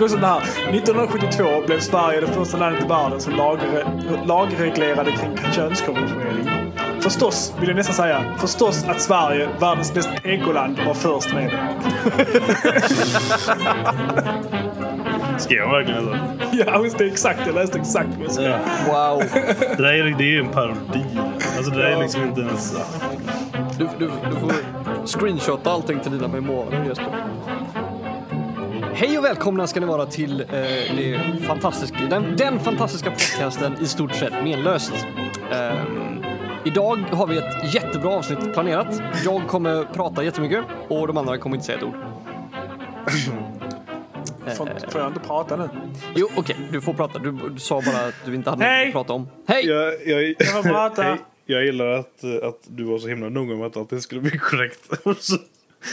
tycker också den här. 1972 blev Sverige det första landet i världen som lagre, lagreglerade kring könskorrigering. Förstås, vill jag nästan säga, förstås att Sverige, världens bästa ekoland, var först med det. Skrev han verkligen så? Ja, det är exakt. Jag läste exakt vad jag skrev. Wow. Det där är, det är ju en parodi. Alltså det där är liksom inte ens... Du, du, du får screenshotta allting till dina memoarer Jesper. Hej och välkomna ska ni vara till eh, det fantastiska, den, den fantastiska podcasten i stort sett menlöst. Ehm, idag har vi ett jättebra avsnitt planerat. Jag kommer prata jättemycket och de andra kommer inte säga ett ord. Får, får jag inte prata nu? Jo, okej, du får prata. Du, du sa bara att du inte hade något att prata om. Hej! Jag, jag, Jag får prata. Hej. jag gillar att, att du var så himla noga med att allting skulle bli korrekt. Och så,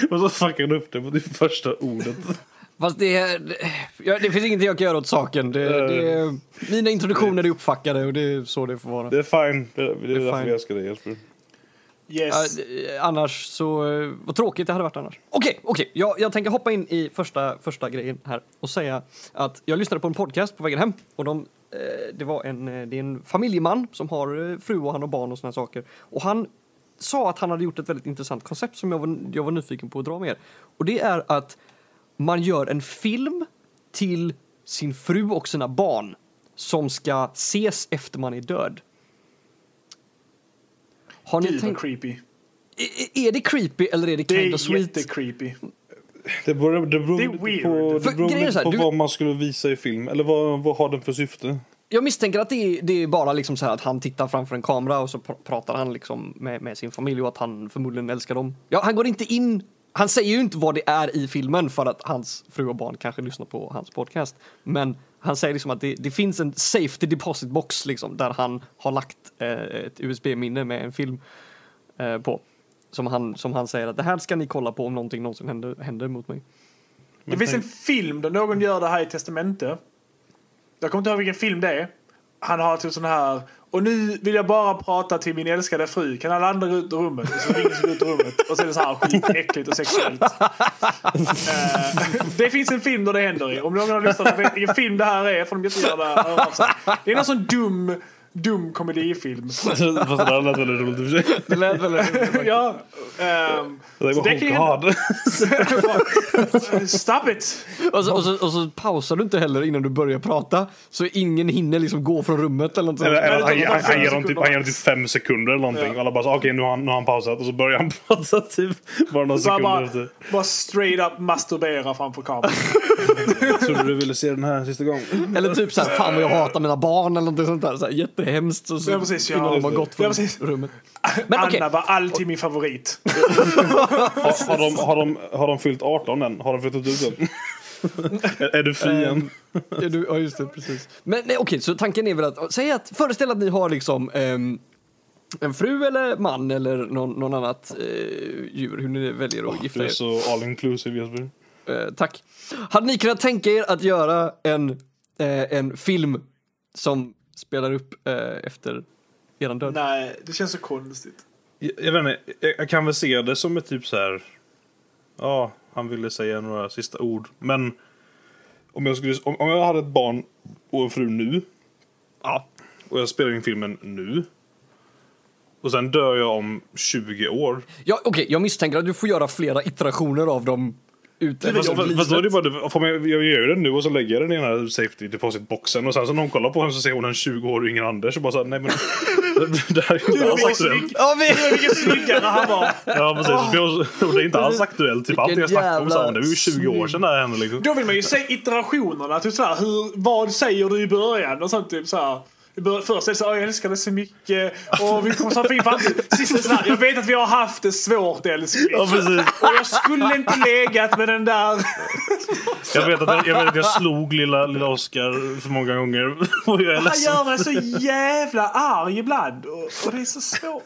och så fuckade du upp det på det första ordet. Fast det, det, ja, det finns ingenting jag kan göra åt saken. Det, det, mina introduktioner är uppfackade och det är så det får vara. Det är fine. Det, det är, Det är därför fine. jag älskar dig Jesper. Yes. Ja, annars så, eh, vad tråkigt det hade varit annars. Okej, okej, jag, jag tänker hoppa in i första, första grejen här och säga att jag lyssnade på en podcast på vägen hem och de, eh, det var en, eh, det är en familjeman som har eh, fru och han har barn och såna här saker. Och han sa att han hade gjort ett väldigt intressant koncept som jag var, jag var nyfiken på att dra med er. Och det är att man gör en film till sin fru och sina barn som ska ses efter man är död. Har ni Gud tänkt, creepy. är- är det creepy eller är det Det kind är of sweet? jättecreepy. Det beror, det beror Det är lite på, det beror är lite på du- vad man skulle visa i film. Eller vad, vad har den för syfte? Jag misstänker att det är, det är bara liksom så här att han tittar framför en kamera och så pr- pratar han liksom med, med sin familj och att han förmodligen älskar dem. Ja, han går inte in, han säger ju inte vad det är i filmen för att hans fru och barn kanske lyssnar på hans podcast. Men han säger liksom att det, det finns en safety deposit box liksom där han har lagt eh, ett USB-minne med en film eh, på. Som han, som han säger att det här ska ni kolla på om någonting någonsin händer, händer mot mig. Det finns en film där någon gör det här i testamente. Jag kommer inte ihåg vilken film det är. Han har typ sån här. Och nu vill jag bara prata till min älskade fru. Kan alla andra gå ut ur rummet? Och så ringer ut ur rummet. Och så är det så här skitäckligt och sexuellt. Eh, det finns en film där det händer i. Om någon har lyssnat vet vilken film det här är får de jättegärna höra av sig. Det är någon sån dum, dum komedifilm. Fast det lät väldigt roligt i och för sig. Det lät väldigt... ja. ehm, Det var det kan. Stop it! Och så, och, så, och så pausar du inte heller innan du börjar prata så ingen hinner liksom gå från rummet eller något sånt. Eller, eller, han, han, han, ger typ, sekunder. han ger dem typ fem sekunder eller någonting. Och alla bara okej nu, har han, nu har han pausat. Och så börjar han prata typ bara några sekunder bara, efter. bara straight up masturbera framför kameran. Trodde du ville se den här sista gången? Eller typ såhär, fan vad jag hatar mina barn eller någonting sånt där. Så här, jättehemskt. Och så, Ja, precis, ja. innan de har gått från Ja, precis. rummet. Men Anna var alltid min favorit. Har, har, de, har, de, har de fyllt 18 än? Har de flyttat ut än? är, är du fri än? är du, ja just det, precis. Men nej, okej, så tanken är väl att, säg att, föreställ att ni har liksom ehm, en fru eller man eller någon, någon annat eh, djur, hur ni väljer att gifta Du är er. så all inclusive Jesper. Eh, tack. Hade ni kunnat tänka er att göra en, eh, en film som spelar upp eh, efter eran död? Nej, det känns så konstigt. Jag, jag vet inte, jag, jag kan väl se det som ett typ så här. Ja, han ville säga några sista ord. Men om jag, skulle, om, om jag hade ett barn och en fru nu. Ja. Och jag spelar in filmen nu. Och sen dör jag om 20 år. Ja, okej, jag misstänker att du får göra flera iterationer av dem ute. Fast, fast, fast då är det bara, får man, jag gör ju den nu och så lägger jag den i den här safety deposit boxen och sen så när hon kollar på den så ser hon en 20 år yngre Anders och bara såhär, nej men det här är inte alls aktuellt. Ja, vi... Vilken snyggare han var! Ja precis, och det är inte alls aktuellt. Typ allt jag snackar om så här, jävla det var ju 20 år sedan det här hände liksom. Då vill man ju se iterationerna. Typ såhär, hur, vad säger du i början? Och sånt typ såhär. Först är det så jag älskar dig så mycket och vi kommer så fin framtid. Sist jag vet att vi har haft det svårt älskling. Ja. Och jag skulle inte legat med den där. Jag vet att jag, vet att jag slog lilla, lilla Oscar för många gånger. Och jag är Han ledsen. gör mig så jävla arg ibland. Och, och det är så svårt.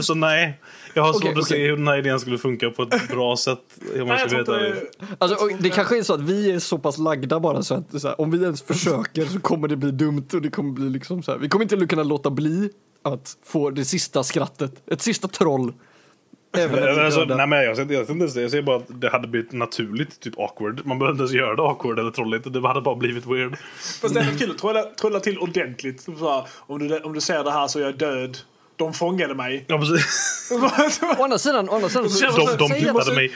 Så nej, jag har svårt Okej, att se okej. hur den här idén skulle funka på ett bra sätt. Om man Nej, ska jag veta det. Alltså, det kanske är så att vi är så pass lagda bara så att så här, om vi ens försöker så kommer det bli dumt och det kommer bli liksom så här. Vi kommer inte kunna låta bli att få det sista skrattet, ett sista troll Även Alltså, nej, men jag, ser, jag, ser inte ens det. jag ser bara att det hade blivit naturligt typ awkward. Man behöver inte ens göra det awkward eller trolligt. Det hade bara blivit weird. Fast det är kul att trolla, trolla till ordentligt. Så här, om, du, om du ser det här så är jag död. De fångade mig. Ja, precis. Å andra sidan, å andra sidan så, De, de säg hittade mig.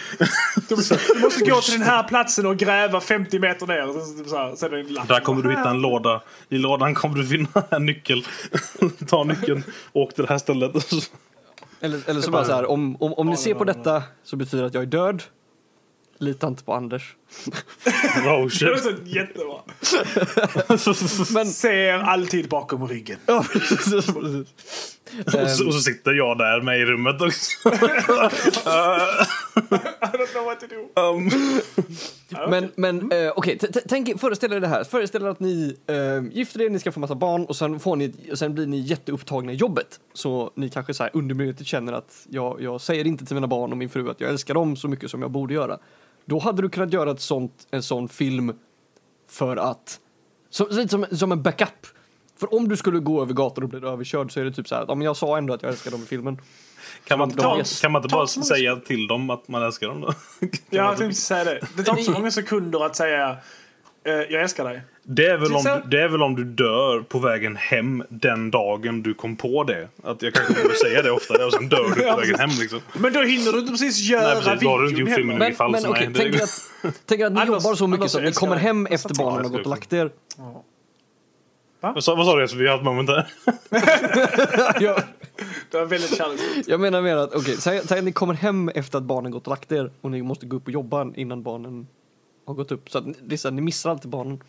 Du måste gå till den här platsen och gräva 50 meter ner. Och sen, så här, lapp. Där kommer du hitta en låda. I lådan kommer du finna en nyckel. Ta nyckeln, åk till det här stället. Eller, eller så bara så här, om, om, om ni ser på detta så betyder det att jag är död. Lita inte på Anders. Oh Det var shit. så jättebra. Men, Ser alltid bakom ryggen. ja, precis, precis. Och så, och så sitter jag där med i rummet också. I don't know what to do. Um, Men, men eh, okej, tänk, föreställ er det här. Föreställ er att ni eh, gifter er, ni ska få massa barn och sen, får ni, och sen blir ni jätteupptagna i jobbet. Så ni kanske så här undermedvetet känner att jag, jag säger inte till mina barn och min fru att jag älskar dem så mycket som jag borde göra. Då hade du kunnat göra ett sånt, en sån film för att, så, lite som, som en backup. För om du skulle gå över gator och bli överkörd så är det typ så här, ja, men jag sa ändå att jag älskar dem i filmen. kan, man, Ta- kan, man, kan man inte bara säga till dem att man älskar dem då? Ja, jag tänkte säga det. Det tar inte så många sekunder att säga eh, jag älskar dig. Det är, väl om Så- du, det är väl om du dör på vägen hem den dagen du kom på det. Att jag kanske borde säga det oftare och sen dör du Ja, på vägen hem liksom. Men då hinner du inte precis göra Nej, precis. Då har du inte videon gjort filmen heller. i Men, fall men som okej, är- tänk er att, tänk att ni Anders- jobbar så mycket så att ni kommer hem efter barnen har gått och lagt er. Vad sa, vad sa du Jesper? Vi har ett moment där. jag, Det var väldigt kärleksfullt. jag menar mer att, okej, säg, säg att ni kommer hem efter att barnen gått och lagt er och ni måste gå upp och jobba innan barnen har gått upp. Så att ni, det är så här, ni missar alltid barnen.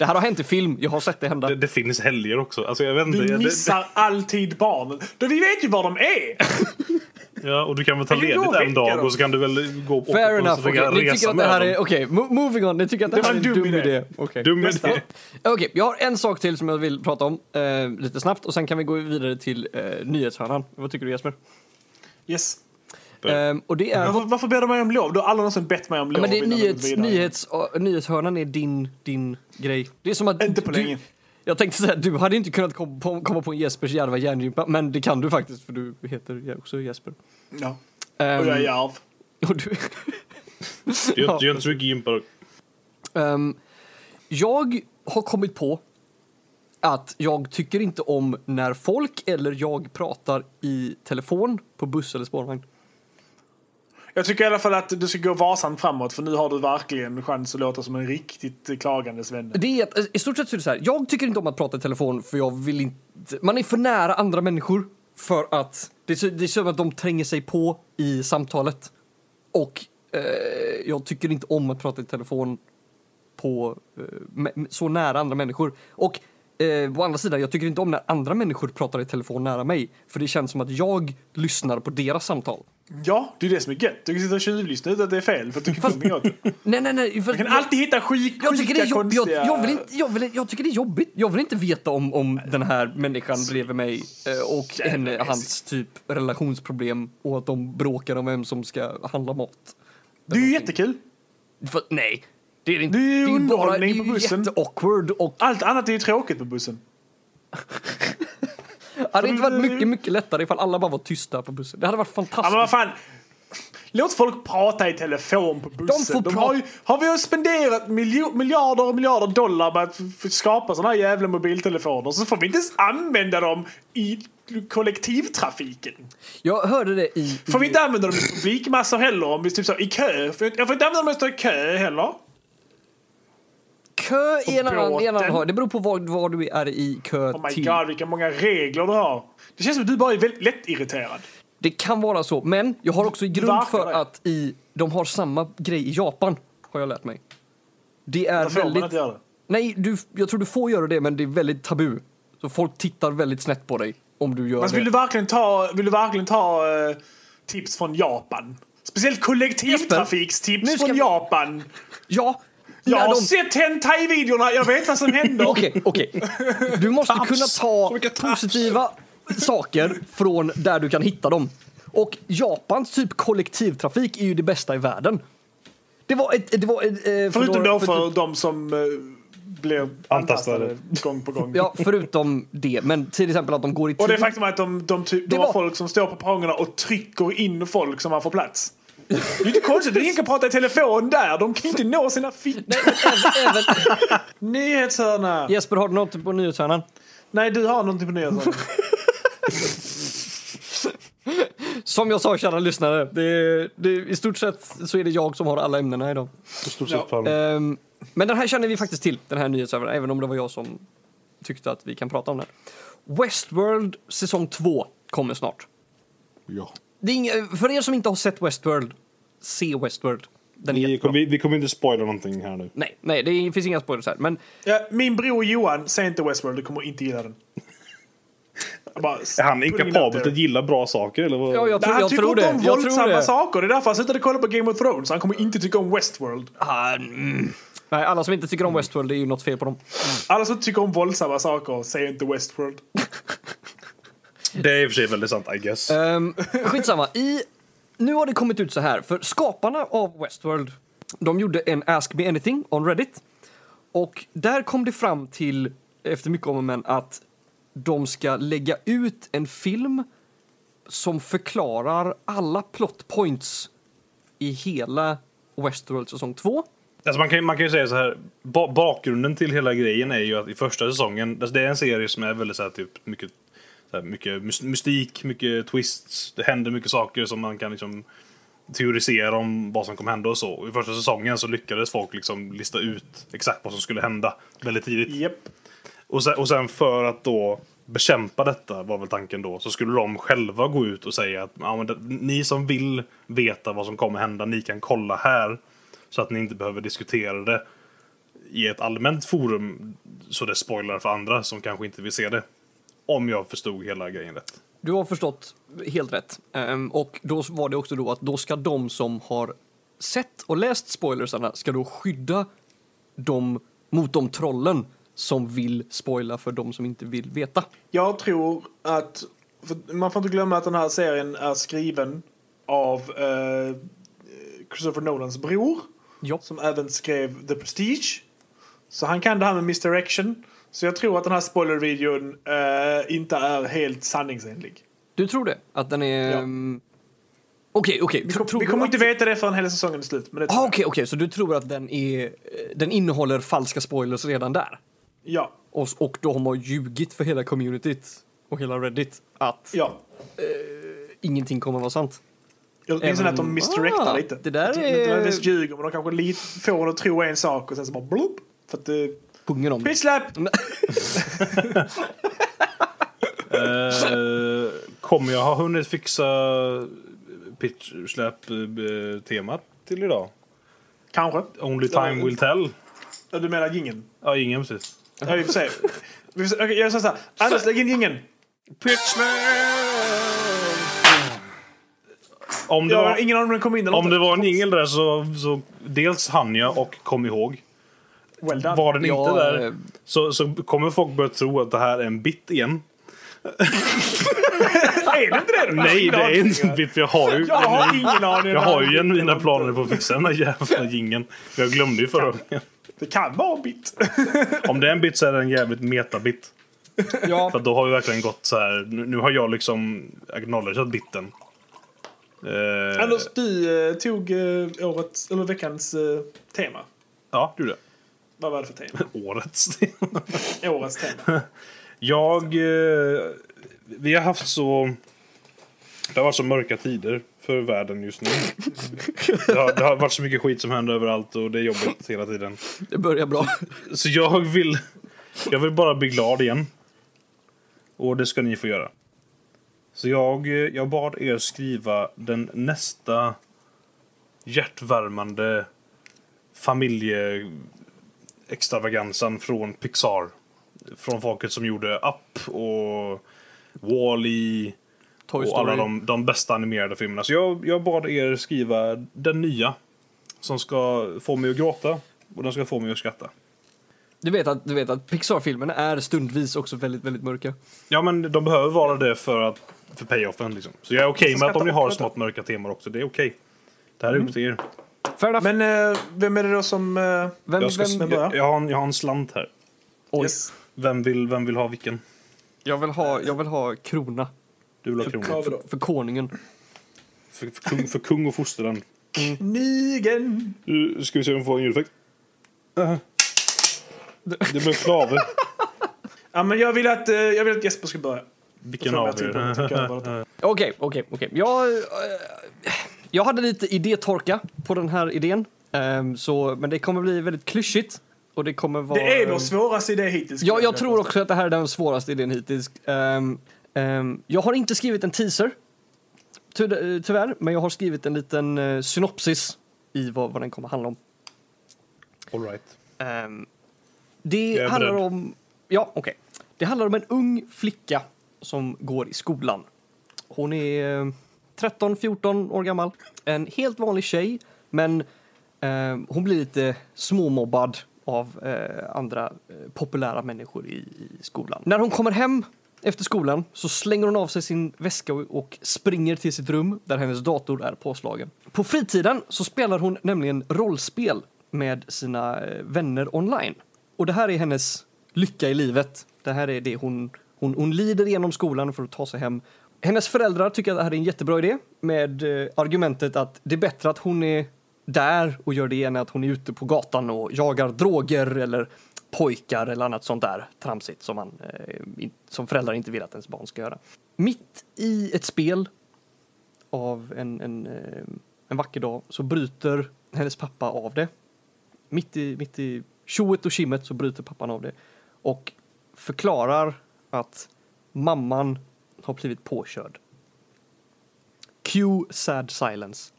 Det här har hänt i film, jag har sett det hända. Det, det finns helger också. Alltså jag vet inte. Du det- missar alltid barnen. Då vi vet ju var de är. Det, ja, och du kan väl ta ledigt och en dag dem. och så kan du väl gå åka Fair på enough, okay. Ni resa tycker att det med här dem. är, okej, mo- moving on. Ni tycker att det, Det här är en dum dum idé. idé. Okej. Dum idé. Okej, jag har en sak till som jag vill prata om eh, lite snabbt och sen kan vi gå vidare till eh, nyhetshörnan. Vad tycker du Jesper? Yes. Ehm, och det är... Varför, varför ber du mig om lov? Du har aldrig någonsin bett mig om Ja, lov. men det är nyhets, nyhets, uh, nyhetshörnan är din, din grej. Det är som att Inte på du, länge. Jag tänkte säga, du hade inte kunnat komma på, komma på en Jespers djärva hjärngympa, men det kan du faktiskt för du heter också Jesper. Ja. Ehm, Och jag är Järv. och du, du gör inte så mycket gympa. Ehm, jag har kommit på att jag tycker inte om när folk eller jag pratar i telefon på buss eller spårvagn. Jag tycker i alla fall att du ska gå varsamt framåt för nu har du verkligen chans att låta som en riktigt klagandes vän. Det är eh, I stort sett så är det så här, jag tycker inte om att prata i telefon för jag vill inte... Man är för nära andra människor för att... Det är, så, det är som att de tränger sig på i samtalet. Och eh, jag tycker inte om att prata i telefon på eh, så nära andra människor. Och eh, å andra sidan, jag tycker inte om när andra människor pratar i telefon nära mig. För det känns som att jag lyssnar på deras samtal. Ja, det är det som är gött. Du kan sitta och tjuvlyssna utan att det är fel för att du kan kunna åt det. Nej, nej, nej. För Du kan jag- alltid hitta skit, Jag tycker, det är jobb, jag, konstiga... jag, vill inte, jag, vill, jag tycker det är jobbigt. Jag vill inte veta om, om den här människan bredvid mig eh, och henne, hans typ relationsproblem och att de bråkar om vem som ska handla mat. Det är ju jättekul. För, nej, det är det inte. Det är ju bara- underhållning det är på ju bussen. jätteawkward och Allt annat är ju tråkigt på bussen. det hade inte varit mycket, mycket lättare ifall alla bara var tysta på bussen. Det hade varit Ja, fantastiskt. men vad fan. Låt folk prata i telefon på bussen. De pra- har, ju, har vi ju spenderat miljo, miljarder och miljarder dollar på att skapa såna här jävla mobiltelefoner så får vi inte ens använda dem i kollektivtrafiken. Jag hörde det i... Får vi inte använda dem i publikmassor heller om vi typ så i kö? Jag får inte använda dem när jag står i kö heller. Kö i en annan, i en annan båten. Det beror på var, var du är i kö Oh my till. god, vilka många regler du har. Det känns som att du bara är väldigt lätt irriterad. Det kan vara så, men jag har också grund för att i, de har samma grej i Japan, har jag lärt mig. Det är Där får man väldigt... inte göra det. Nej, du, jag tror du får göra det, men det är väldigt tabu. Så folk tittar väldigt snett på dig om du gör Men det. vill du verkligen ta, vill du verkligen ta eh, tips från Japan? Speciellt kollektivtrafikstips från vi- Japan. Ja! Jag har de- sett hentai-videorna, jag vet vad som händer. Okej, okej. Du måste Taps. kunna ta positiva saker från där du kan hitta dem. Och Japans typ kollektivtrafik är ju det bästa i världen. Det var ett... Det var ett eh, Förutom då för för typ- de som eh, blir Antastade. gång på gång. Ja, förutom det. Men till exempel att de går i tid. Och det faktum att de, de, typ, Det de har var- folk som står på perrongerna och trycker in folk som man får plats. Det är inte konstigt, ingen kan prata i telefon där. De kan inte nå sina fickor. Även, även, Nyhetshörna! Jesper, har du något på nyhetshörnan? Nej, du har någonting på nyhetshörnan. Som jag sa, kära lyssnare, det, det, i stort sett så är det jag som har alla ämnena idag. I stort Ja. sett fan. Ehm, men den här känner vi faktiskt till, den här nyhetsöversikten, även om det var jag som tyckte att vi kan prata om den. Westworld säsong 2 kommer snart. Ja. Det är inga, för er som inte har sett Westworld, se Westworld. Vi, kommer- vi, vi kommer inte spoila någonting här nu. Nej, nej, det finns inga spoilers här. Men Ja, min bror Johan, säg inte Westworld, du kommer inte gilla den. Jag Bara, Är han inkapabel att gilla bra saker eller vad? ja, jag, Nej, tror, han jag tycker tror inte det. om Jag våldsamma det. saker. Det är därför han slutade kolla på Game of Thrones. Han kommer inte tycka om Westworld. Ah, mm. Nej, alla som inte tycker om Westworld, det är ju något fel på dem. Alla som tycker om våldsamma saker, säger inte Westworld. Det är i och för sig väldigt sant I guess. Um, skitsamma. I, nu har det kommit ut så här, för skaparna av Westworld, de gjorde en Ask Me Anything on Reddit. Och där kom det fram till, efter mycket om och men, att de ska lägga ut en film som förklarar alla plot points i hela Westworld säsong 2. Alltså man, kan, man kan ju säga så här, ba bakgrunden till hela grejen är ju att i första säsongen, alltså det är en serie som är väldigt så här, typ mycket, här, mycket mys- mystik, mycket twists, det händer mycket saker som man kan liksom teorisera om vad som kommer hända och så. I första säsongen så lyckades folk liksom lista ut exakt vad som skulle hända väldigt tidigt. Japp. Och sen, och sen för att då bekämpa detta var väl tanken då, så skulle de själva gå ut och säga att ja, det, ni som vill veta vad som kommer hända, ni kan kolla här. Så att ni inte behöver diskutera det i ett allmänt forum så det spoilar för andra som kanske inte vill se det. Om jag förstod hela grejen rätt. Du har förstått helt rätt. Ehm, och då var det också då att då ska de som har sett och läst spoilersarna ska då skydda dem mot de trollen som vill spoila för de som inte vill veta. Jag tror att... Man får inte glömma att den här serien är skriven av eh, Christopher Nolans bror. Ja. Som även skrev The Prestige. Så han kan det här med misdirection. Så jag tror att den här spoilervideon eh, inte är helt sanningsenlig. Du tror det? Att den är... Ja. ehm, Okej, okej. Vi, kom, vi kommer att- inte veta det förrän hela säsongen är slut. Men det Ah. Okej, okej, så du tror att den är... eh, Den innehåller falska spoilers redan där? Ja. Och, och de har ljugit för hela communityt och hela Reddit att Ja. ingenting kommer vara sant. Jag minns att de misdirectar Ah, lite. det där att de är- nödvändigtvis ljuger, men de kanske lite får en att tro en sak och sen så bara bloop. För att det... Pungen om. Slap! Eh, kommer jag ha hunnit fixa pitch släp eh, temat till idag? Kanske. Only time will tell. Ja, Du menar gingen? Ja, ingen precis. Ja, vi får se. Vi får se. Okej, jag säger så här. Anders, lägg in gingen. Om det Jag var... har ingen aning om den kom in eller Om det var en jingel där så, så dels hann jag och kom ihåg. Well done. Var den Ja, inte där eh. så, så kommer folk börja tro att det här är en bit igen. är det inte det? Nej, det är inte en bit för jag har ju... Jag har ingen aning. Jag har ju genuina planer på att fixa den här jävla jingeln. Jag glömde ju förra gången. Det kan vara en bit. Om det är en bit så är det en jävligt metabit. Ja, För då har vi verkligen gått så här. Nu, nu har jag liksom acknowledgat biten. Eh, Anders, du eh, tog eh, årets, eller veckans eh, tema. Ja, du det. Vad var det för tema? Årets. Årets tema. Jag... Eh, vi har haft så... Det har varit så mörka tider för världen just nu. Det har, det har varit så mycket skit som händer överallt och det är jobbigt hela tiden. det börjar bra. Så jag vill... Jag vill bara bli glad igen. Och det ska ni få göra. Så jag, eh, jag bad er skriva den nästa hjärtvärmande familjeextravagansen från Pixar. Från folket som gjorde Up och Wall-E och alla de, de bästa animerade filmerna. Så jag, jag bad er skriva den nya. Som ska få mig att gråta och den ska få mig att skratta. Du vet att, du vet att Pixar-filmerna är stundvis också väldigt, väldigt mörka. Ja men de behöver vara det för att för payoffen liksom. Så jag är okej Jag med att om ni har smått mörka teman också. Det är okej. Det här är upp till er. Fair enough. Men eh, vem är det då som... Eh, vem, Jag, ska, vem, jag, jag, har en, jag har en slant här. Oj. yes. Vem vill, vem vill ha vilken? jag, vill ha, jag vill ha krona Du vill ha För kav- för, för konungen. För, för, kung, för kung och fostran. Knigen. Nu ska vi se om vi får en ljudeffekt. Äh. Det blev klave. Ja, men jag vill att, eh, jag vill att Jesper ska börja. Vilken av er? Okej, okej, okej. Jag, eh, jag hade lite idétorka på den här idén. Ehm, så, men det kommer bli väldigt klyschigt. Och det kommer vara... Det är vår svåraste idé hittills. Ja, jag tror också att det här är den svåraste idén hittills. Ehm, jag har inte skrivit en teaser, ty tyvärr, men jag har skrivit en liten eh, synopsis i vad, vad den kommer handla om. All right. Det handlar beredd. om... Ja, okej. Det handlar om en ung flicka som går i skolan. Hon är 13-14 år gammal. En helt vanlig tjej, men eh, hon blir lite småmobbad av eh, andra eh, populära människor i, i skolan. När hon kommer hem efter skolan så slänger hon av sig sin väska och, och springer till sitt rum där hennes dator är påslagen. På fritiden så spelar hon nämligen rollspel med sina eh, vänner online. Och det här är hennes lycka i livet. Det här är det hon, hon, hon lider genom skolan för att ta sig hem. Hennes föräldrar tycker att det här är en jättebra idé med eh, argumentet att det är bättre att hon är där och gör det än att hon är ute på gatan och jagar droger eller pojkar eller annat sånt där tramsigt som, man, eh, som föräldrar inte vill att ens barn ska göra. Mitt i ett spel av en, en, eh, en vacker dag så bryter hennes pappa av det. Mitt i, mitt i tjoet och kimmet så bryter pappan av det och förklarar att mamman har blivit påkörd. Cue sad silence.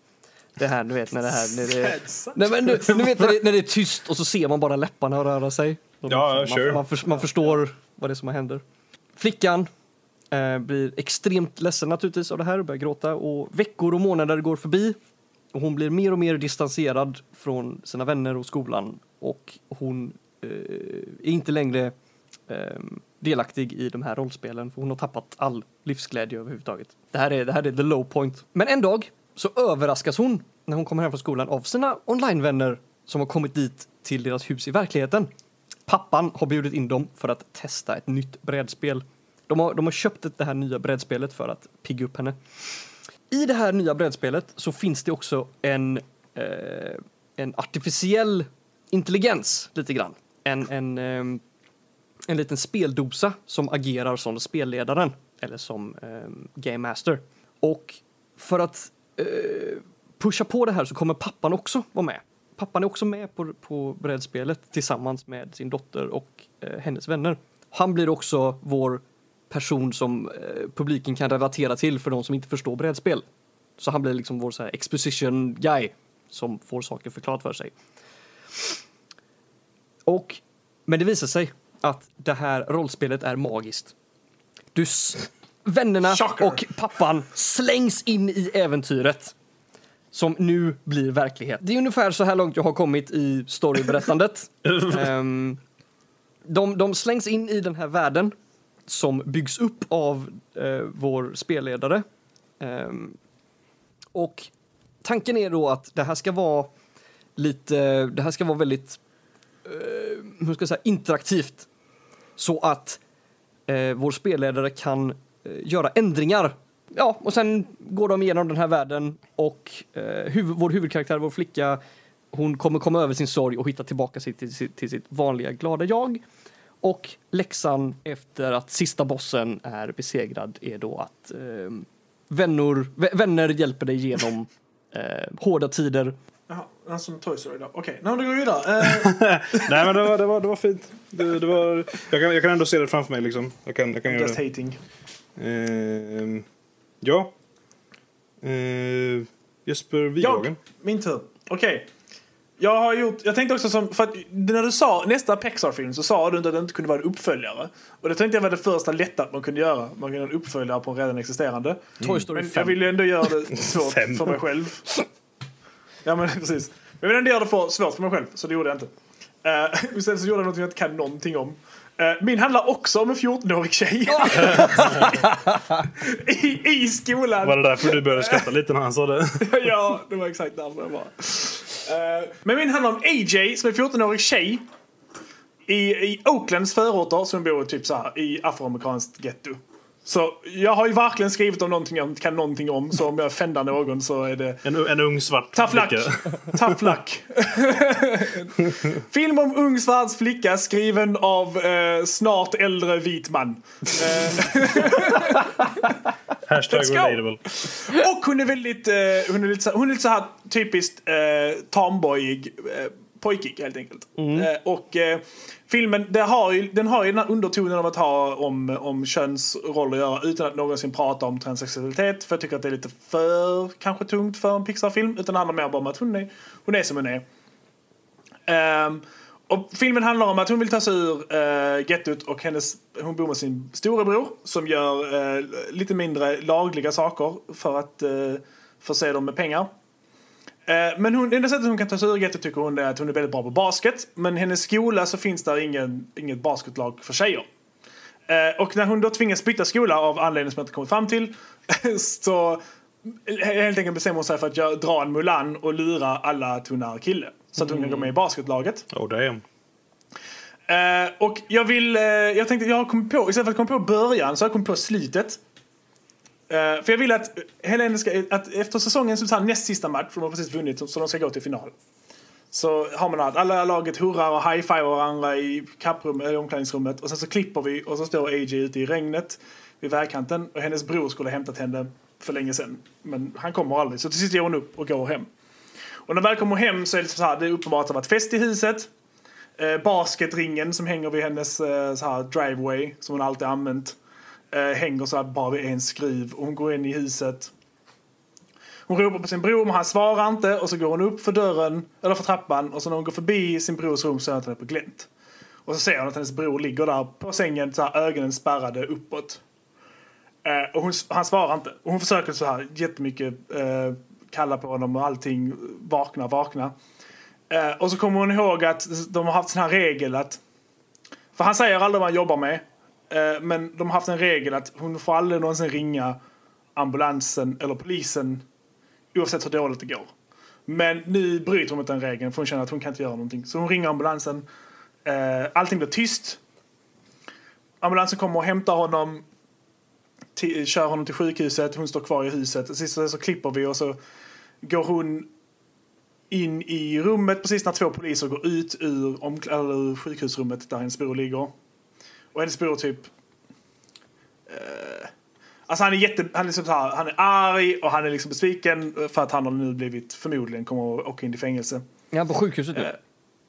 Det här, du vet när det här... När det, Sad nej, men du, du vet när det, när det är tyst och så ser man bara läpparna röra sig. Och Ja, man, sure. man, man förstår vad det är som händer. Flickan eh, blir extremt ledsen naturligtvis av det här och börjar gråta och veckor och månader går förbi och hon blir mer och mer distanserad från sina vänner och skolan och hon eh, är inte längre eh, delaktig i de här rollspelen för hon har tappat all livsglädje överhuvudtaget. Det här är, det här är the low point. Men en dag så överraskas hon när hon kommer hem från skolan av sina onlinevänner som har kommit dit till deras hus i verkligheten. Pappan har bjudit in dem för att testa ett nytt brädspel. De har, de har köpt det här nya brädspelet för att pigga upp henne. I det här nya brädspelet så finns det också en, eh, en artificiell intelligens lite grann. En, en, eh, en liten speldosa som agerar som spelledaren eller som eh, game master. Och för att eh, pusha på det här så kommer pappan också vara med. Pappan är också med på, på brädspelet tillsammans med sin dotter och eh, hennes vänner. Han blir också vår person som eh, publiken kan relatera till för de som inte förstår brädspel. Så han blir liksom vår så här, exposition guy som får saker förklarat för sig. Och, men det visar sig att det här rollspelet är magiskt. Du, vännerna Shocker. och pappan slängs in i äventyret som nu blir verklighet. Det är ungefär så här långt jag har kommit i storyberättandet. Ehm, de, de slängs in i den här världen som byggs upp av eh, vår spelledare. Ehm, och tanken är då att det här ska vara lite, det här ska vara väldigt, eh, hur ska jag säga, interaktivt. Så att eh, vår spelledare kan eh, göra ändringar. Ja, och sen går de igenom den här världen och eh, huv- vår huvudkaraktär, vår flicka, hon kommer komma över sin sorg och hitta tillbaka sig till, sitt, till sitt vanliga glada jag. Och läxan efter att sista bossen är besegrad är då att eh, vänner, vänner hjälper dig genom eh, hårda tider. Jaha, han som Toy Story då. Okej, okay. då går vi vidare. Eh, Nej men det var, det var, det var fint. Det, det var, jag, kan, jag kan ändå se det framför mig liksom. Jag kan, jag kan göra just det. hating. Ehm, ja. Ehm, Jesper Wighagen. Min tur. Okej. Jag har gjort, jag tänkte också som, för att när du sa nästa Pixar-film så sa du inte att det inte kunde vara en uppföljare. Och det tänkte jag var det första lätta man kunde göra. Man kunde göra en uppföljare på en redan existerande. Toy Story Men jag 5. ville ändå göra det svårt för mig själv. Ja men precis. Jag ville ändå göra det för, svårt för mig själv, så det gjorde jag inte. Uh, istället så gjorde jag något jag inte kan någonting om. Eh, min handlar också om en 14-årig tjej. I, I skolan. Var det därför du började skratta lite när han sa det? ja, det var exakt därför jag var. Eh, men min handlar om AJ som är 14-årig tjej. I, I Oaklands förorter som bor typ så här, i afroamerikanskt getto. Så jag har ju verkligen skrivit om någonting jag inte kan någonting om. Så om jag fändar någon så är det En, en ung svart Tough flicka. Tough luck. Film om ung svart flicka skriven av eh, snart äldre vit man. Hashtag Let's go. relatable. Och hon är väldigt, eh, hon är lite, hon är lite så här typiskt eh, tomboyig, eh, pojkig helt enkelt. Eh, och eh, filmen det har ju, den har ju den här undertonen av att ha om, om könsroller att göra utan att någonsin prata om transsexualitet. För jag tycker att det är lite för kanske tungt för en Pixar-film. Utan det handlar mer bara om att hon är, hon är som hon är. Ehm, och filmen handlar om att hon vill ta sig ur uh, gettot och hennes, hon bor med sin storebror som gör eh, lite mindre lagliga saker för att uh, förse dem med pengar. Eh, men hon, enda sättet hon kan ta sig ur gettot tycker hon är att hon är väldigt bra på basket. Men hennes skola så finns där ingen, inget basketlag för tjejer. Eh, och när hon då tvingas byta skola av anledning som jag inte kommit fram till så helt enkelt bestämmer hon sig för att jag dra en Mulan och lura alla att hon är kille. Så att hon kan gå med i basketlaget. Oh damn. Eh, och jag vill, eh, jag tänkte, jag har kommit på, istället för att komma på början så har jag kommit på slutet. Eh, för jag vill att Helene ska, att efter säsongen så näst sista match, för de har precis vunnit så de ska gå till final. Så har man allt, alla laget hurrar och high-fivar varandra i kapprum, eller omklädningsrummet och sen så klipper vi och så står AJ ute i regnet vid vägkanten och hennes bror skulle ha hämtat henne för länge sedan. Men han kommer aldrig så till sist ger hon upp och går hem. Och när väl kommer hem så är det så här, det är uppenbart att det har varit fest i huset. Eh, basketringen som hänger vid hennes eh, så här driveway som hon alltid använt. Eh, hänger så här bara vid en skruv och hon går in i huset. Hon ropar på sin bror men han svarar inte och så går hon upp för dörren, eller för trappan och så när hon går förbi sin brors rum så är han på glänt. Och så ser hon att hennes bror ligger där på sängen så här ögonen spärrade uppåt. Eh, och hon, han svarar inte. Och hon försöker så här jättemycket eh, kalla på honom och allting. Vakna, vakna. Eh, och så kommer hon ihåg att de har haft sån här regel att... För han säger aldrig vad han jobbar med. Eh, men de har haft en regel att hon får aldrig någonsin ringa ambulansen eller polisen oavsett hur dåligt det går. Men nu bryter hon mot den regeln för hon känner att hon kan inte göra någonting. Så hon ringer ambulansen. Eh, allting blir tyst. Ambulansen kommer och hämtar honom. Till, kör honom till sjukhuset. Hon står kvar i huset. Sist så, klipper vi och så går hon in i rummet precis när två poliser går ut ur, ur sjukhusrummet där hennes bror ligger. Och hennes bror typ... Eh, alltså han är jätte... Han är, liksom här, han är arg och han är liksom besviken för att han har nu blivit, förmodligen kommer att åka in i fängelse. Är han på sjukhuset nu? Eh,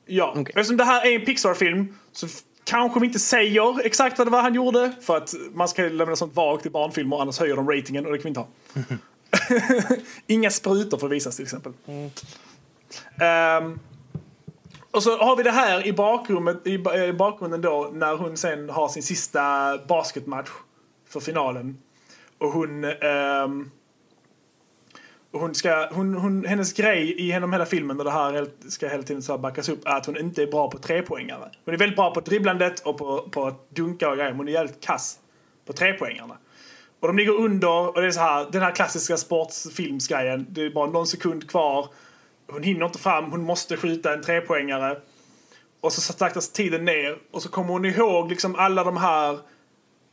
Ja, Okej. eftersom det här är en Pixar-film så kanske vi inte säger exakt vad det var han gjorde. För att man ska lämna sånt vagt i barnfilmer annars höjer de ratingen och det kan vi inte ha. Inga sprutor får visas till exempel. Ehm, och så har vi det här i, bakrummet, i, i bakgrunden då när hon sen har sin sista basketmatch för finalen. Och hon... Um, och hon ska, hon, hon, hennes grej i genom hela filmen och det här ska hela tiden så backas upp är att hon inte är bra på trepoängare. Hon är väldigt bra på dribblandet och på, på att dunka och grejer men hon är jävligt kass på trepoängarna. Och de ligger under och det är så här, den här klassiska sportfilmsgrejen. Det är bara någon sekund kvar. Hon hinner inte fram, hon måste skjuta en trepoängare. Och så saktas tiden ner och så kommer hon ihåg liksom alla de här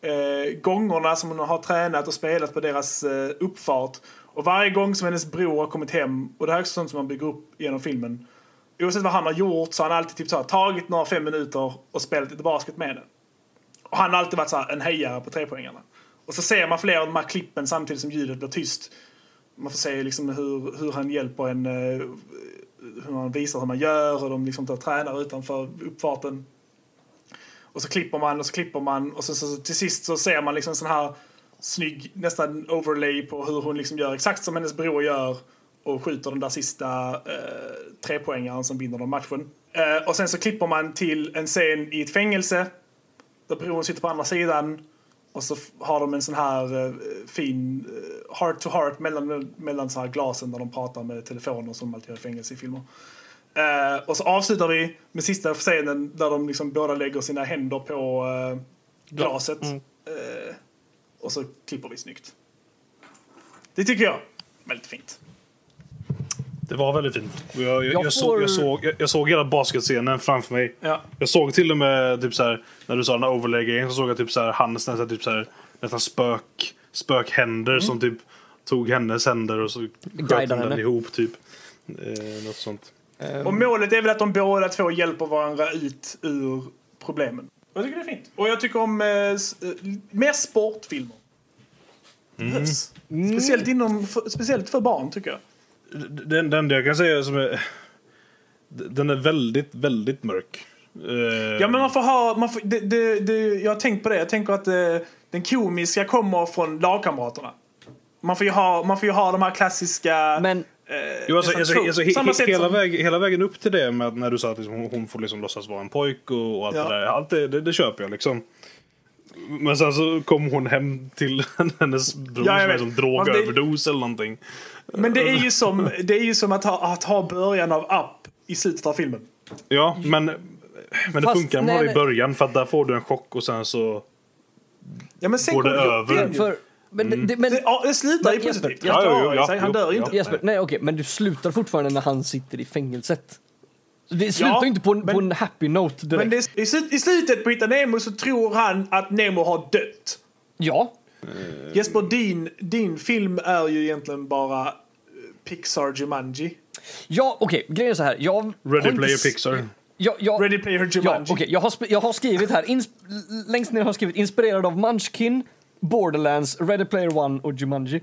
eh, gångerna som hon har tränat och spelat på deras eh, uppfart. Och varje gång som hennes bror har kommit hem, och det här är också sånt som man bygger upp genom filmen. Oavsett vad han har gjort så har han alltid typ så här, tagit några fem minuter och spelat lite basket med henne. Och han har alltid varit så här, en hejare på trepoängarna. Och så ser man flera av de här klippen samtidigt som ljudet blir tyst. Man får se liksom hur, hur han hjälper en, eh, hur han visar hur man gör och de liksom tar tränar utanför uppfarten. Och så klipper man och så klipper man och så, så, så till sist så ser man liksom sån här snygg nästan overlay på hur hon liksom gör exakt som hennes bror gör och skjuter den där sista eh, trepoängaren som vinner den matchen. Eh, och sen så klipper man till en scen i ett fängelse där bror sitter på andra sidan och så har de en sån här eh, fin eh, heart to heart mellan, mellan så här glasen där de pratar med telefoner som de alltid gör i fängelse i filmer. Eh, och så avslutar vi med sista scenen där de liksom båda lägger sina händer på glaset. Mm. Och så klipper vi snyggt. Det tycker jag är väldigt fint. Det var väldigt fint. Jag, jag, Jag jag, såg, jag, får- såg, jag, jag såg hela basketscenen framför mig. Ja. Jag såg till och med typ så här, när du sa den här overlay-grejen så såg jag typ så här, hans nästan typ så här, nästan spök, spökhänder som typ tog hennes händer och så sköt den henne. ihop typ. Eh, något sånt. Och målet är väl att de båda två hjälper varandra ut ur problemen. Jag tycker det är fint. Och jag tycker om eh, eh, mer sportfilmer. Behövs. Speciellt, inom, för, speciellt för barn tycker jag. Den, den jag kan säga som är... Den är väldigt, väldigt mörk. Ja men man får ha, man får, det, det, det, jag har tänkt på det, jag tänker att eh, den komiska kommer från lagkamraterna. Man får ju ha, man får ju ha de här klassiska... Men eh, Jo, alltså, alltså, tro- alltså, he, samma he, sätt hela, som- väg, hela vägen upp till det med att när du sa att liksom, hon, hon får liksom låtsas vara en pojk och, och allt Ja. det där. Allt det, det, det köper jag liksom. Men sen så kom hon hem till hennes bror Ja, som är som drogöverdos eller någonting. Men det är ju som, det är ju som att, ha, att ha början av Up i slutet av filmen. Ja, men, men det Fast, funkar nej, bara i början för att där får du en chock och sen så... Ja men sen Går det över? ju. för... Men, det, men, Det, ja, det slutar ju positivt. Ja, ja, sig, han jo, dör ja. inte. Jesper, nej okej, men du slutar fortfarande när han sitter i fängelset. Det slutar Ja, ju inte på en, men- på en happy note direkt. Men det, i slutet på Hitta Nemo så tror han att Nemo har dött. Ja, Jesper, din, din film är ju egentligen bara eh, Pixar Jumanji. ja okej, grejen är så här. Jag Ready Player Pixar. Jag, jag, Ready Player ja, Jumanji. okej, jag, har jag har skrivit här, ins- längst ner har jag skrivit inspirerad av Munchkin, Borderlands, Ready Player One och Jumanji.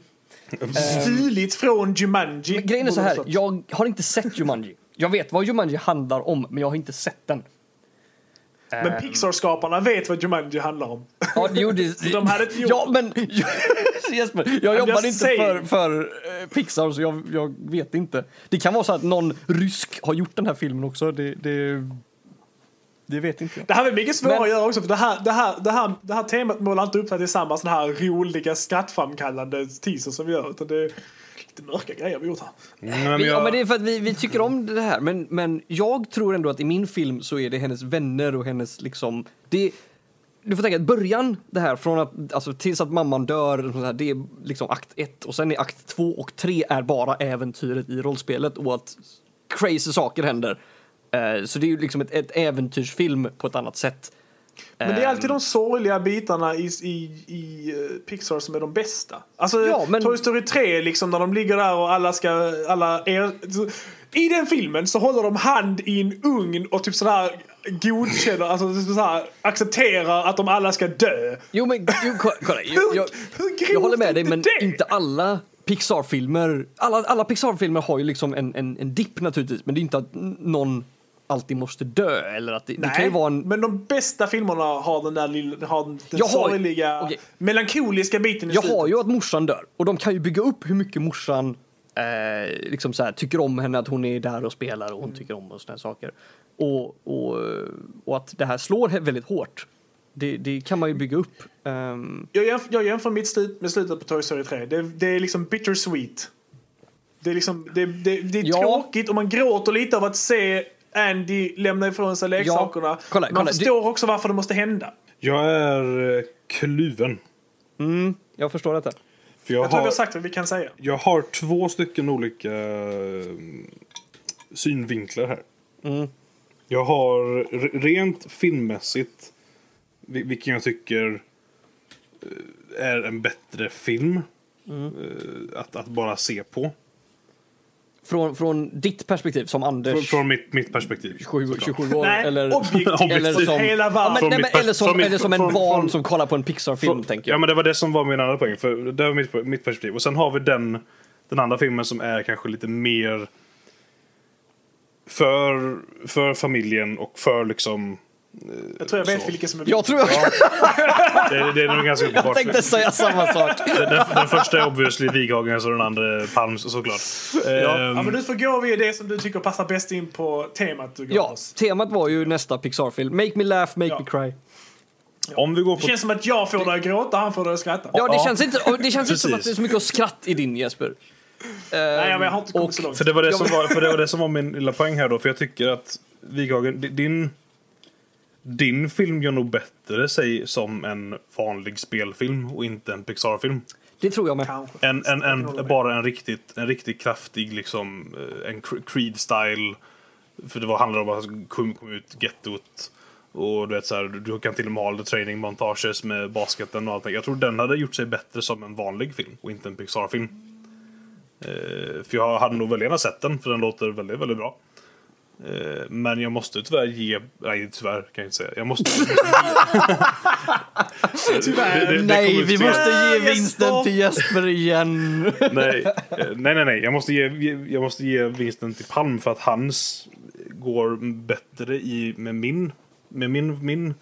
Stulit från Jumanji. Grejen är så här, jag har inte sett Jumanji. Jag vet vad Jumanji handlar om, men jag har inte sett den. Men Pixar-skaparna vet vad Jumanji handlar om. Ja, jo, det, De hade inte gjort- Ja, men Jesper, jag jobbar inte saying. för, för eh, Pixar så jag, jag vet inte. Det kan vara så att någon rysk har gjort den här filmen också. Det, det, det vet inte jag. Det här är mycket svårare Men- att göra också för det här, det här, det här, det här temat målar inte upp sig till samma här roliga skrattframkallande teaser som vi gör utan det lite mörka grejer vi gjort här. Nej, men Vi, ja, jag, men det är för att vi, vi tycker om det här. Men, men jag tror ändå att i min film så är det hennes vänner och hennes liksom... Det, du får tänka att början, det här från att, alltså tills att mamman dör, det är liksom akt ett och sen är akt två och tre är bara äventyret i rollspelet och att crazy saker händer. Eh, så det är ju liksom ett, ett äventyrsfilm på ett annat sätt. Men det är alltid Ehm, de sorgliga bitarna i, i, i eh, Pixar som är de bästa. Alltså Ja, men- Toy Story 3 liksom när de ligger där och alla ska, alla er, I den filmen så håller de hand i en ugn och typ sådär godkänner, alltså typ sådär, accepterar att de alla ska dö. Jo men jo, kolla, jag, jag, grovt jag håller med dig men det? inte alla Pixar-filmer. Alla, alla Pixar-filmer har ju liksom en, en, en dipp naturligtvis men det är inte att någon alltid måste dö eller att det, det kan ju Nej, vara en... men de bästa filmerna har den där lilla, har den Jag har- sorgliga, okej. melankoliska biten i Jag slutet. har ju att morsan dör och de kan ju bygga upp hur mycket morsan eh, liksom så här, tycker om henne, att hon är där och spelar och hon tycker om och sådana saker. Och, och, och att det här slår väldigt hårt. Det, det kan man ju bygga upp. Ehm, Jag, jämf jag jämför mitt slut med slutet på Toy Story 3. Det, det är liksom bittersweet. Det är, liksom, det, det, det är Ja. tråkigt och man gråter lite av att se Andy lämna ifrån sig leksakerna. kolla, man kolla, förstår också varför det måste hända. jag är eh, kluven. mm, jag förstår detta. För jag, Jag tror vi har, sagt vad vi kan säga. jag har två stycken olika eh, synvinklar här. Mm. Jag har rent filmmässigt, vi- vilken jag tycker eh, är en bättre film Mm. att, att bara se på. Från, från ditt perspektiv som Anders, Från, från mitt, mitt perspektiv. 27, såklart. 27 år, Nej, eller, objektivt. eller som, Hela ja, men, nej, men, eller som, eller som en från- barn från- som kollar på en Pixar-film, Från- tänker jag. Ja men det var det som var min andra poäng. För det var mitt, mitt perspektiv. Och sen har vi den, den andra filmen som är kanske lite mer för, för familjen och för liksom... Jag tror jag vet Så. vilken som är jag tror jag, Det, det är nog ganska jag uppenbart. tänkte säga samma sak. Den, den, den första är obviously Wighagens och den andra är Palms såklart. Ja. Ehm, ja, men du får gå via det som du tycker passar bäst in på temat du gav Ja, oss. temat var ju nästa Pixar-film. Make me laugh, make Ja. me cry. Om vi går Det på... känns som att jag får dig att gråta, han får dig att skratta. Ja, det Ja. känns inte, och det känns inte som att det är så mycket skratt i din Jesper. Nej, men jag har inte kommit och- så långt. För det var det, Ja, som var, för det var det som var min lilla poäng här då. För jag tycker att Wighagen, di- din... Din film gör nog bättre sig som en vanlig spelfilm och inte en Pixar-film. Det tror jag med. En, en, en, bara en riktigt, en riktigt kraftig liksom, eh, en Cre- Creed-style. För det var, handlar om att komma kom ut gettot. Och du vet så här, du, kan till och med ha lite training montages med basketen och allting. Jag tror den hade gjort sig bättre som en vanlig film och inte en Pixar-film. Eh, för jag hade nog väldigt gärna sett den, för den låter väldigt, väldigt bra. Eh, men jag måste tyvärr ge... Nej, tyvärr kan jag inte säga. Jag måste... Tyvärr. Det- det- det Nej, vi fel. måste ge Jesper. vinsten till Jesper igen. nej, eh, nej, nej, nej. Jag måste, ge, jag måste ge vinsten till Palm för att hans går bättre i med min, med min, min,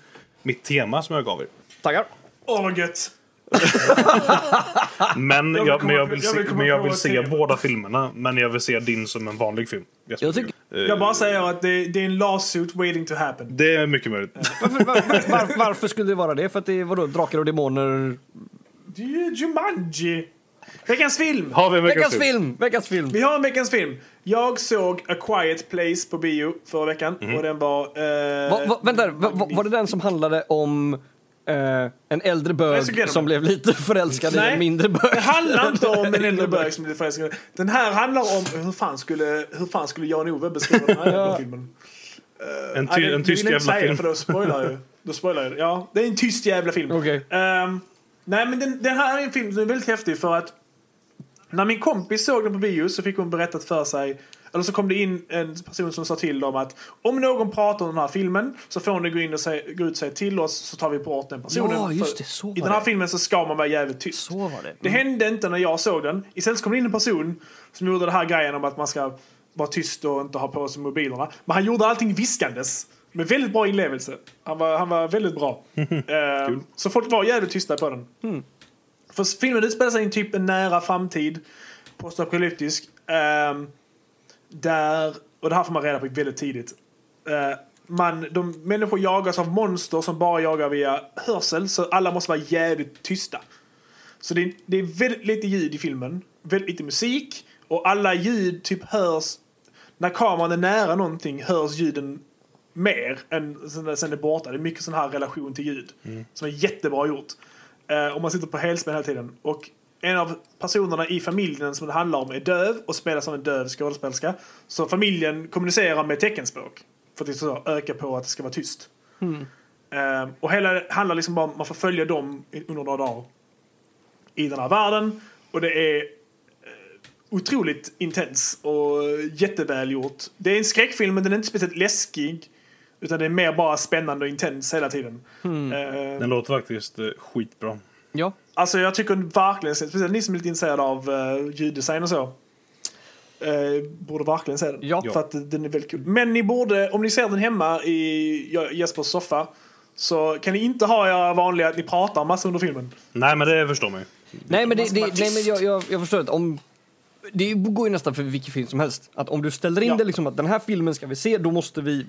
mitt tema som jag gav er. Tackar. Åh, vad gött. Men Jag vill jag, komma men jag på- vill jag se, vill jag vill båda filmerna. Men jag vill se din som en vanlig film. Jesper. Jag tycker- Jag bara säger att det, det är en lawsuit waiting to happen. Det är mycket möjligt. Varför, var, var, varför skulle det vara det? För att det är vadå, drakar och demoner? Det är ju Jumanji. Veckans film. Har vi veckans Veckans film! Veckans film! Vi har en veckans film. Jag såg A Quiet Place på bio förra veckan och den var... Eh, Va, va, vänta, va, va, var det den som handlade om eh, en äldre bög som blev lite förälskad i Nej. en mindre bög? Det handlar inte om en äldre bög som blir förälskad. Den här handlar om hur fan skulle, hur fan skulle Jan-Ove beskriva den här jävla filmen? En, Ja, ty, en tysk jävla säga, film. För då spoilar jag ju. Då spoilar jag det. Ja, det är en tyst jävla film. Okej. Ehm, nej, men den, den här är en film som är väldigt häftig för att när min kompis såg den på bio så fick hon berättat för sig eller så kom det in en person som sa till dem att om någon pratar om den här filmen så får ni gå in och säga, gå ut och säga till oss så tar vi bort den personen. Ja, just det, så I var den här det. filmen så ska man vara jävligt tyst. Så var det. Det hände inte när jag såg den. Istället så kom det in en person som gjorde den här grejen om att man ska vara tyst och inte ha på sig mobilerna. Men han gjorde allting viskandes. Med väldigt bra inlevelse. Han var, han var väldigt bra. Eh, så folk var jävligt tysta på den. För filmen utspelar sig i en typ en nära framtid. Postapokalyptisk. ehm, där, och det här får man reda på väldigt tidigt. Eh, man, de, människor jagas av monster som bara jagar via hörsel. Så alla måste vara jävligt tysta. Så det är, det är väldigt lite ljud i filmen. Väldigt lite musik. Och alla ljud typ hörs... När kameran är nära någonting hörs ljuden mer än sen sen det är borta. Det är mycket sån här relation till ljud. Som är jättebra gjort. Eh, och man sitter på helspänn hela tiden. Och en av personerna i familjen som det handlar om är döv och spelas av en döv skådespelerska. Så familjen kommunicerar med teckenspråk. För att det så öka på att det ska vara tyst. Eh, och hela handlar liksom bara om att man får följa dem under några dagar i den här världen. Och det är eh, otroligt intens och jättevälgjort. Det är en skräckfilm men den är inte speciellt läskig. Utan det är mer bara spännande och intens hela tiden. Eh, Den låter faktiskt eh, skitbra. Ja. Alltså jag tycker verkligen, speciellt ni som är lite intresserade av uh, ljuddesign och så. eh, borde verkligen se den. Ja. För att den är väldigt kul. Men ni borde, om ni ser den hemma i Jespers soffa. Så kan ni inte ha era vanliga att ni pratar massa under filmen. Nej, men det förstår man ju. Nej men, det, det, nej, men jag, jag, jag förstår att om... Det går ju nästan för vilken film som helst. Att om du ställer in Ja. det liksom att den här filmen ska vi se, då måste vi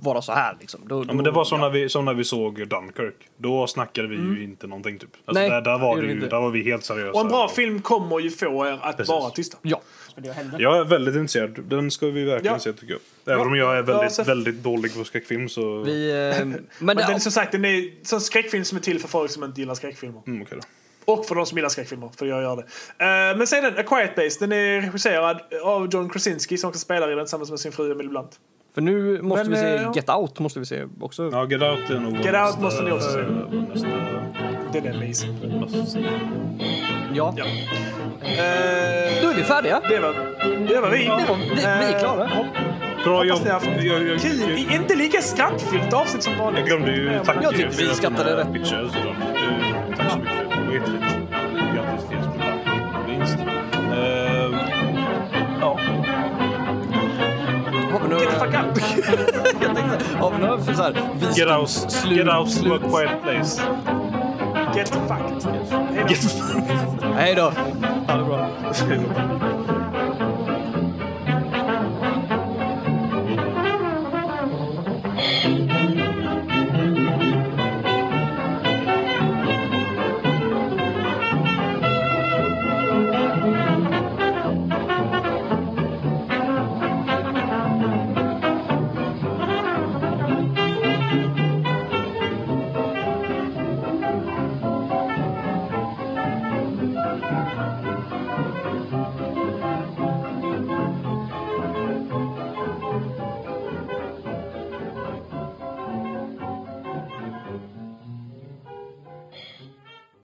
vara så här liksom. Då, Ja, men det var som, när vi, som när vi såg Dunkirk. Då snackade vi ju inte någonting typ. Alltså, Nej, där, där, var det ju, inte. där var vi helt seriösa. Och en bra film kommer ju få er att Precis. vara tysta. Ja. Jag är väldigt intresserad. Den ska vi verkligen Ja. se tycker jag. Även Ja. om jag är Ja, väldigt, så- väldigt dålig på skräckfilm så... Vi, eh, men Men det, den är som sagt, den är en skräckfilm som är till för folk som inte gillar skräckfilmer. Mm, okej då. Och för de som gillar skräckfilmer, för jag gör det. Eh, men sen A Quiet Place, den är regisserad av John Krasinski som också spelar i den tillsammans med sin fru Emily Blunt. för nu måste Men, vi se eh, Get Out måste vi se också. Ja, Get Out är nog Get Out måste ni också se. Nästa, Den är amazing. nästa. Ja. Ja. Då Eh, är vi färdiga. det var, det var vi. Det var, vi, vi är klara. Eh, Bra jobb. Jag, jag, kul. jag, Inte lika skrattfyllt avsnitt som vanligt. jag glömde ju tacka Jag tyckte vi att skattade ni rätt. Jättefint. Grattis till ers vinst. Eh, Ja. Har vi några, Get the fuck out. jag tänkte, har vi några för så här Get out, visdomsslut- get out to a slut? quiet place. Get fucked. Hej då. Get Hej då. Ha det bra.